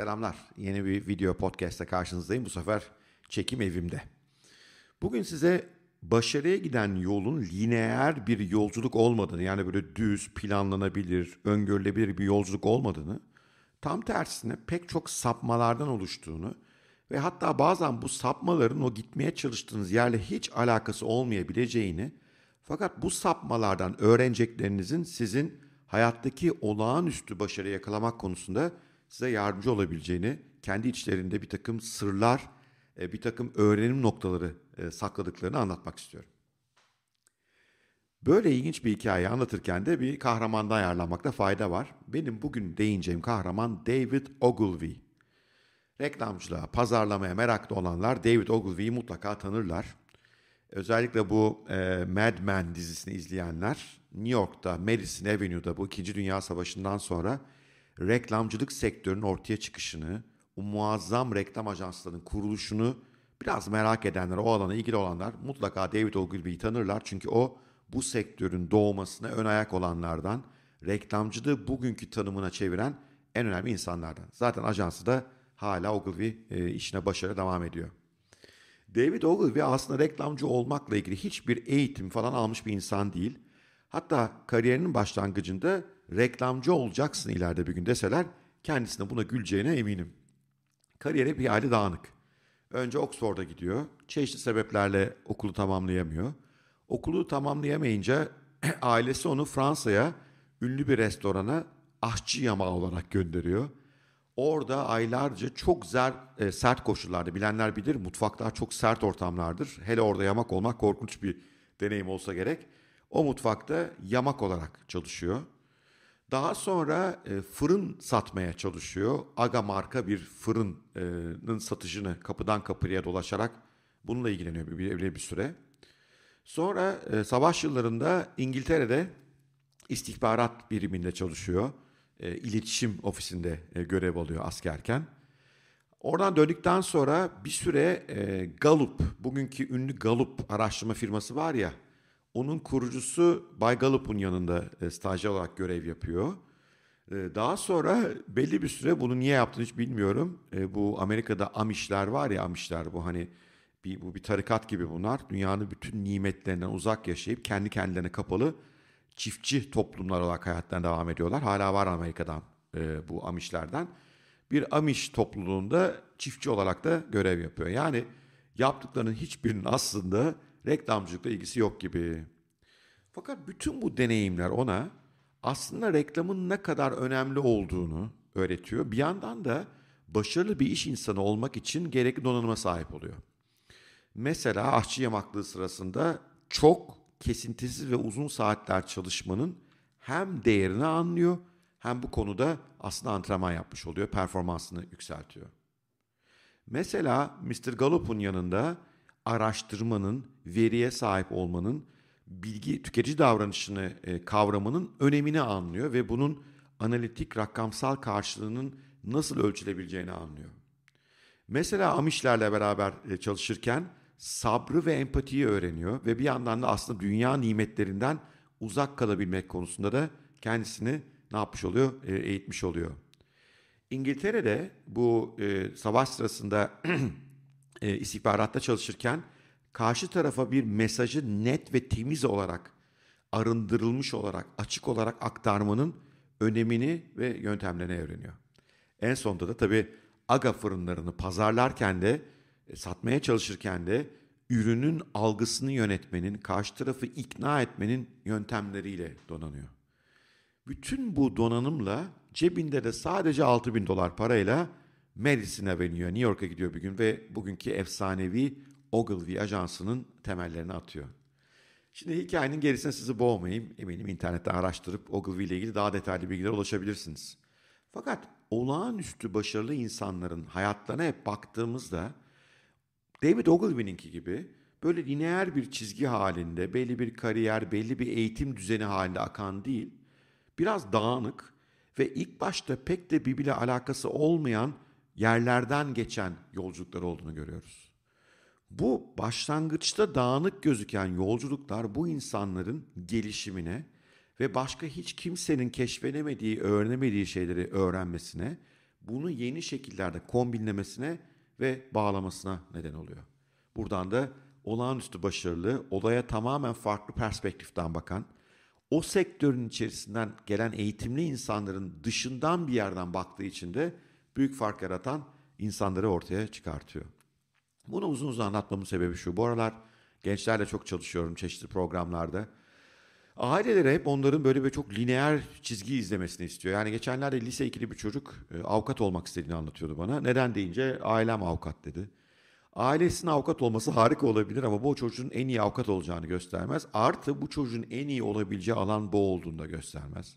Selamlar. Yeni bir video podcast'te karşınızdayım. Bu sefer çekim evimde. Bugün size başarıya giden yolun lineer bir yolculuk olmadığını, yani böyle düz, planlanabilir, öngörülebilir bir yolculuk olmadığını, tam tersine pek çok sapmalardan oluştuğunu ve hatta bazen bu sapmaların o gitmeye çalıştığınız yerle hiç alakası olmayabileceğini, fakat bu sapmalardan öğreneceklerinizin sizin hayattaki olağanüstü başarı yakalamak konusunda size yardımcı olabileceğini, kendi içlerinde bir takım sırlar, e, bir takım öğrenim noktaları e, sakladıklarını anlatmak istiyorum. Böyle ilginç bir hikaye anlatırken de bir kahramandan ayarlanmakta fayda var. Benim bugün değineceğim kahraman David Ogilvy. Reklamcılığa, pazarlamaya meraklı olanlar David Ogilvy'yi mutlaka tanırlar. Özellikle bu e, Mad Men dizisini izleyenler New York'ta, Madison Avenue'da bu 2. Dünya Savaşı'ndan sonra reklamcılık sektörünün ortaya çıkışını, o muazzam reklam ajanslarının kuruluşunu biraz merak edenler, o alana ilgili olanlar mutlaka David Ogilvy'yi tanırlar. Çünkü o bu sektörün doğmasına ön ayak olanlardan, reklamcılığı bugünkü tanımına çeviren en önemli insanlardan. Zaten ajansı da hala Ogilvy e, işine başarı devam ediyor. David Ogilvy aslında reklamcı olmakla ilgili hiçbir eğitim falan almış bir insan değil. Hatta kariyerinin başlangıcında reklamcı olacaksın ileride bir gün deseler kendisine buna güleceğine eminim. Kariyeri bir aile dağınık. Önce Oxford'a gidiyor. Çeşitli sebeplerle okulu tamamlayamıyor. Okulu tamamlayamayınca ailesi onu Fransa'ya ünlü bir restorana aşçı yamağı olarak gönderiyor. Orada aylarca çok zer, e, sert koşullarda bilenler bilir mutfaklar çok sert ortamlardır. Hele orada yamak olmak korkunç bir deneyim olsa gerek. O mutfakta yamak olarak çalışıyor. Daha sonra e, fırın satmaya çalışıyor. Aga marka bir fırının satışını kapıdan kapıya dolaşarak bununla ilgileniyor bir, bir, bir süre. Sonra e, savaş yıllarında İngiltere'de istihbarat biriminde çalışıyor. E, iletişim ofisinde e, görev alıyor askerken. Oradan döndükten sonra bir süre e, Gallup, bugünkü ünlü Gallup araştırma firması var ya, onun kurucusu Bay Gallup'un yanında e, stajyer olarak görev yapıyor. E, daha sonra belli bir süre bunu niye yaptığını hiç bilmiyorum. E, bu Amerika'da Amişler var ya Amişler bu hani bir, bu bir tarikat gibi bunlar. Dünyanın bütün nimetlerinden uzak yaşayıp kendi kendilerine kapalı çiftçi toplumlar olarak hayatlarına devam ediyorlar. Hala var Amerika'dan e, bu Amişlerden. Bir Amiş topluluğunda çiftçi olarak da görev yapıyor. Yani yaptıklarının hiçbirinin aslında reklamcılıkla ilgisi yok gibi. Fakat bütün bu deneyimler ona aslında reklamın ne kadar önemli olduğunu öğretiyor. Bir yandan da başarılı bir iş insanı olmak için gerekli donanıma sahip oluyor. Mesela aşçı yamaklığı sırasında çok kesintisiz ve uzun saatler çalışmanın hem değerini anlıyor hem bu konuda aslında antrenman yapmış oluyor, performansını yükseltiyor. Mesela Mr. Gallup'un yanında araştırmanın, veriye sahip olmanın, bilgi tüketici davranışını e, kavramanın önemini anlıyor ve bunun analitik rakamsal karşılığının nasıl ölçülebileceğini anlıyor. Mesela Amişlerle beraber e, çalışırken sabrı ve empatiyi öğreniyor ve bir yandan da aslında dünya nimetlerinden uzak kalabilmek konusunda da kendisini ne yapmış oluyor? E, eğitmiş oluyor. İngiltere'de bu e, savaş sırasında e, istihbaratta çalışırken karşı tarafa bir mesajı net ve temiz olarak arındırılmış olarak açık olarak aktarmanın önemini ve yöntemlerini öğreniyor. En sonunda da tabii aga fırınlarını pazarlarken de e, satmaya çalışırken de ürünün algısını yönetmenin, karşı tarafı ikna etmenin yöntemleriyle donanıyor. Bütün bu donanımla cebinde de sadece 6 bin dolar parayla Madison Avenue'ya New York'a gidiyor bir gün ve bugünkü efsanevi Ogilvy ajansının temellerini atıyor. Şimdi hikayenin gerisine sizi boğmayayım. Eminim internetten araştırıp Ogilvy ile ilgili daha detaylı bilgilere ulaşabilirsiniz. Fakat olağanüstü başarılı insanların hayatlarına hep baktığımızda David Ogilvy'ninki gibi böyle lineer bir çizgi halinde belli bir kariyer, belli bir eğitim düzeni halinde akan değil, biraz dağınık ve ilk başta pek de birbiriyle alakası olmayan yerlerden geçen yolculuklar olduğunu görüyoruz. Bu başlangıçta dağınık gözüken yolculuklar bu insanların gelişimine ve başka hiç kimsenin keşfedemediği, öğrenemediği şeyleri öğrenmesine, bunu yeni şekillerde kombinlemesine ve bağlamasına neden oluyor. Buradan da olağanüstü başarılı, olaya tamamen farklı perspektiften bakan, o sektörün içerisinden gelen eğitimli insanların dışından bir yerden baktığı için de büyük fark yaratan insanları ortaya çıkartıyor. Bunu uzun uzun anlatmamın sebebi şu. Bu aralar gençlerle çok çalışıyorum çeşitli programlarda. Aileleri hep onların böyle bir çok lineer çizgi izlemesini istiyor. Yani geçenlerde lise 2'li bir çocuk e, avukat olmak istediğini anlatıyordu bana. Neden deyince ailem avukat dedi. Ailesinin avukat olması harika olabilir ama bu çocuğun en iyi avukat olacağını göstermez. Artı bu çocuğun en iyi olabileceği alan bu olduğunu da göstermez.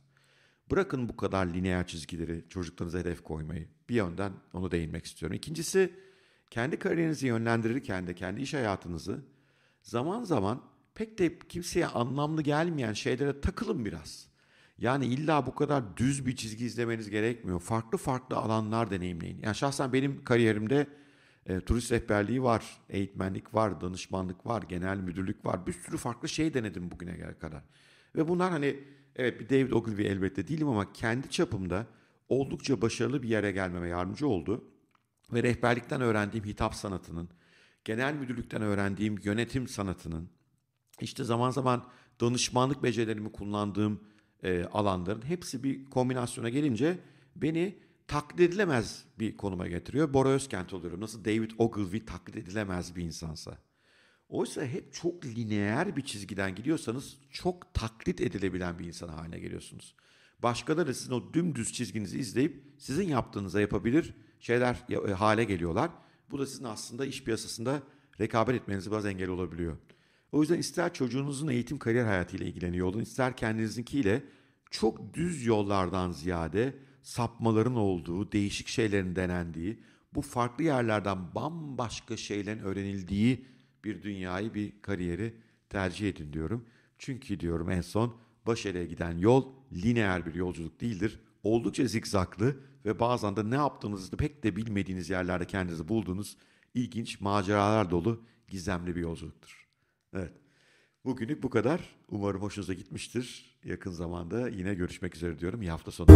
Bırakın bu kadar lineer çizgileri çocuklarınıza hedef koymayı. Bir yönden onu değinmek istiyorum. İkincisi kendi kariyerinizi yönlendirirken de kendi iş hayatınızı zaman zaman pek de kimseye anlamlı gelmeyen şeylere takılın biraz. Yani illa bu kadar düz bir çizgi izlemeniz gerekmiyor. Farklı farklı alanlar deneyimleyin. Yani şahsen benim kariyerimde e, turist rehberliği var, eğitmenlik var, danışmanlık var, genel müdürlük var. Bir sürü farklı şey denedim bugüne kadar. Ve bunlar hani evet bir David Ogilvy elbette değilim ama kendi çapımda oldukça başarılı bir yere gelmeme yardımcı oldu. Ve rehberlikten öğrendiğim hitap sanatının, genel müdürlükten öğrendiğim yönetim sanatının, işte zaman zaman danışmanlık becerilerimi kullandığım e, alanların hepsi bir kombinasyona gelince beni taklit edilemez bir konuma getiriyor. Bora Özkent oluyorum. Nasıl David Ogilvy taklit edilemez bir insansa. Oysa hep çok lineer bir çizgiden gidiyorsanız çok taklit edilebilen bir insan haline geliyorsunuz. Başkaları sizin o dümdüz çizginizi izleyip sizin yaptığınıza yapabilir şeyler e, hale geliyorlar. Bu da sizin aslında iş piyasasında rekabet etmenizi biraz engel olabiliyor. O yüzden ister çocuğunuzun eğitim kariyer hayatıyla ilgileniyor olun, ister kendinizinkiyle çok düz yollardan ziyade sapmaların olduğu, değişik şeylerin denendiği, bu farklı yerlerden bambaşka şeylerin öğrenildiği bir dünyayı, bir kariyeri tercih edin diyorum. Çünkü diyorum en son başarıya giden yol lineer bir yolculuk değildir. Oldukça zikzaklı ve bazen de ne yaptığınızı pek de bilmediğiniz yerlerde kendinizi bulduğunuz ilginç maceralar dolu gizemli bir yolculuktur. Evet. Bugünlük bu kadar. Umarım hoşunuza gitmiştir. Yakın zamanda yine görüşmek üzere diyorum. İyi hafta sonu.